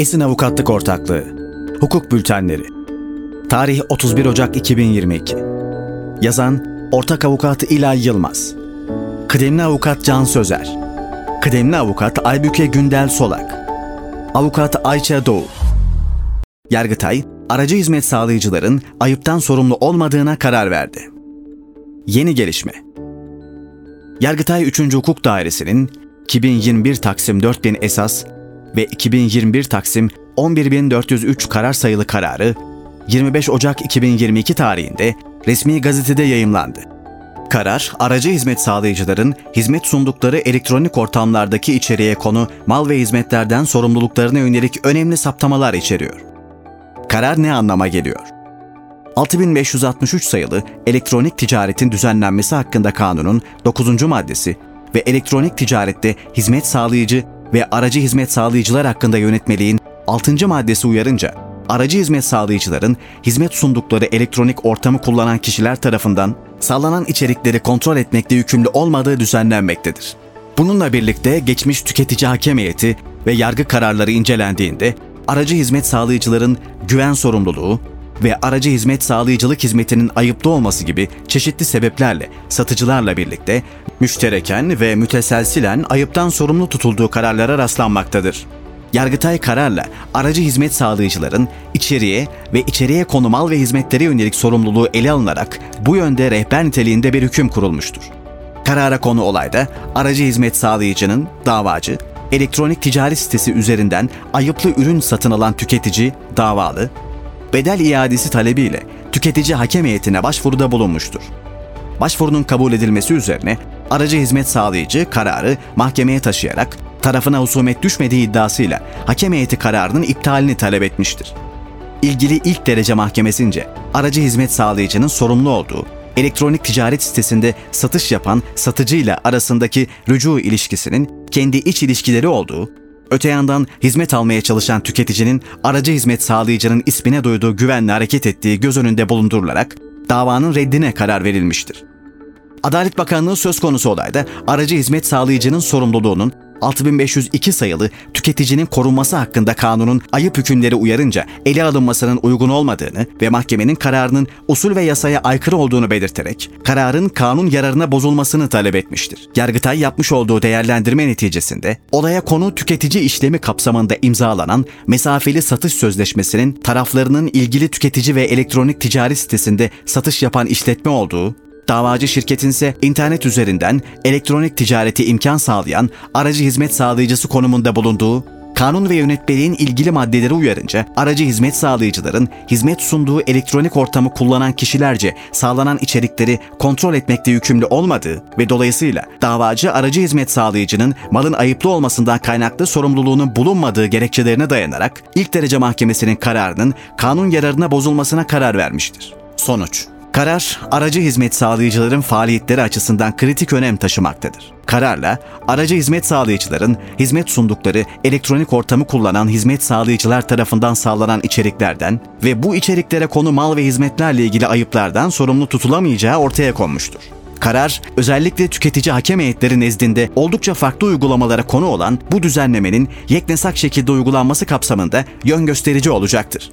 Esin Avukatlık Ortaklığı. Hukuk Bültenleri. Tarih 31 Ocak 2022 Yazan Ortak Avukat İlay Yılmaz. Kıdemli Avukat Can Sözer. Kıdemli Avukat Aybüke Gündel Solak. Avukat Ayça Doğu. Yargıtay, aracı hizmet sağlayıcıların ayıptan sorumlu olmadığına karar verdi. Yeni gelişme. Yargıtay 3. Hukuk Dairesi'nin 2021 Taksim 4000 esas ve 2021 Taksim 11403 karar sayılı kararı 25 Ocak 2022 tarihinde resmi gazetede yayımlandı. Karar, aracı hizmet sağlayıcıların hizmet sundukları elektronik ortamlardaki içeriğe konu mal ve hizmetlerden sorumluluklarına yönelik önemli saptamalar içeriyor. Karar ne anlama geliyor? 6563 sayılı Elektronik Ticaretin Düzenlenmesi hakkında kanunun 9. maddesi ve elektronik ticarette hizmet sağlayıcı ve aracı hizmet sağlayıcılar hakkında yönetmeliğin 6. maddesi uyarınca aracı hizmet sağlayıcıların hizmet sundukları elektronik ortamı kullanan kişiler tarafından sağlanan içerikleri kontrol etmekte yükümlü olmadığı düzenlenmektedir. Bununla birlikte geçmiş tüketici hakem heyeti ve yargı kararları incelendiğinde aracı hizmet sağlayıcıların güven sorumluluğu ve aracı hizmet sağlayıcılık hizmetinin ayıplı olması gibi çeşitli sebeplerle satıcılarla birlikte müştereken ve müteselsilen ayıptan sorumlu tutulduğu kararlara rastlanmaktadır. Yargıtay kararla aracı hizmet sağlayıcıların içeriye ve içeriye konu mal ve hizmetlere yönelik sorumluluğu ele alınarak bu yönde rehber niteliğinde bir hüküm kurulmuştur. Karara konu olayda aracı hizmet sağlayıcının davacı, elektronik ticari sitesi üzerinden ayıplı ürün satın alan tüketici davalı, bedel iadesi talebiyle tüketici hakem heyetine başvuruda bulunmuştur. Başvurunun kabul edilmesi üzerine aracı hizmet sağlayıcı kararı mahkemeye taşıyarak tarafına husumet düşmediği iddiasıyla hakem heyeti kararının iptalini talep etmiştir. İlgili ilk derece mahkemesince aracı hizmet sağlayıcının sorumlu olduğu elektronik ticaret sitesinde satış yapan satıcıyla arasındaki rücu ilişkisinin kendi iç ilişkileri olduğu, öte yandan hizmet almaya çalışan tüketicinin aracı hizmet sağlayıcının ismine duyduğu güvenle hareket ettiği göz önünde bulundurularak davanın reddine karar verilmiştir. Adalet Bakanlığı söz konusu olayda aracı hizmet sağlayıcının sorumluluğunun 6502 sayılı tüketicinin korunması hakkında kanunun ayıp hükümleri uyarınca ele alınmasının uygun olmadığını ve mahkemenin kararının usul ve yasaya aykırı olduğunu belirterek kararın kanun yararına bozulmasını talep etmiştir. Yargıtay yapmış olduğu değerlendirme neticesinde olaya konu tüketici işlemi kapsamında imzalanan mesafeli satış sözleşmesinin taraflarının ilgili tüketici ve elektronik ticari sitesinde satış yapan işletme olduğu, Davacı şirketin ise internet üzerinden elektronik ticareti imkan sağlayan aracı hizmet sağlayıcısı konumunda bulunduğu, kanun ve yönetmeliğin ilgili maddeleri uyarınca aracı hizmet sağlayıcıların hizmet sunduğu elektronik ortamı kullanan kişilerce sağlanan içerikleri kontrol etmekte yükümlü olmadığı ve dolayısıyla davacı aracı hizmet sağlayıcının malın ayıplı olmasından kaynaklı sorumluluğunun bulunmadığı gerekçelerine dayanarak ilk derece mahkemesinin kararının kanun yararına bozulmasına karar vermiştir. Sonuç Karar, aracı hizmet sağlayıcıların faaliyetleri açısından kritik önem taşımaktadır. Kararla, aracı hizmet sağlayıcıların hizmet sundukları elektronik ortamı kullanan hizmet sağlayıcılar tarafından sağlanan içeriklerden ve bu içeriklere konu mal ve hizmetlerle ilgili ayıplardan sorumlu tutulamayacağı ortaya konmuştur. Karar, özellikle tüketici hakem heyetleri nezdinde oldukça farklı uygulamalara konu olan bu düzenlemenin yeknesak şekilde uygulanması kapsamında yön gösterici olacaktır.